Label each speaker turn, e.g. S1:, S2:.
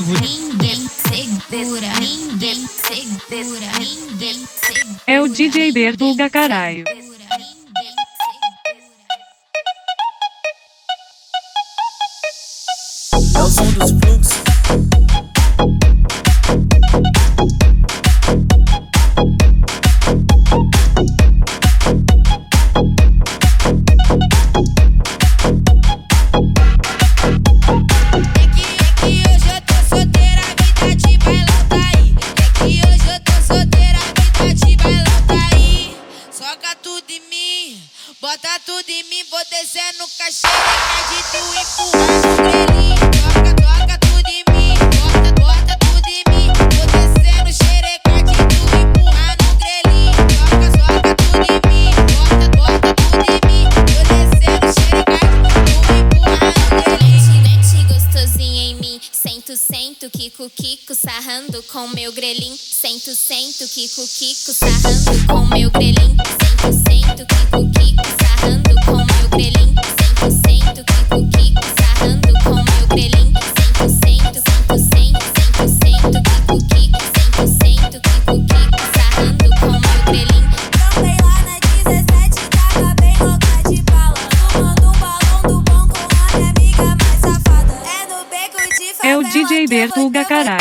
S1: árvore. Ninguém
S2: segura, ninguém segura, ninguém segura.
S3: É o DJ Berduga, caralho. É o som dos fluxos. Bota tudo em mim, vou descer no caixeira de tu empurrar no grelhinho. Toca, toca tudo em mim, bota, bota tudo em mim, vou descer no xereca de tu empurrar no grelhinho. Toca, soca tudo em mim, bota, bota tudo em mim, vou descer no xereca de tu empurrar no grelhinho.
S4: Mete gostosinho em mim. Sento, sento, kiko, kiko, sarrando com meu grelin. Sento, sento, kiko, kiko, sarrando com meu grelin.
S5: É
S1: o DJ Bertuga, caralho.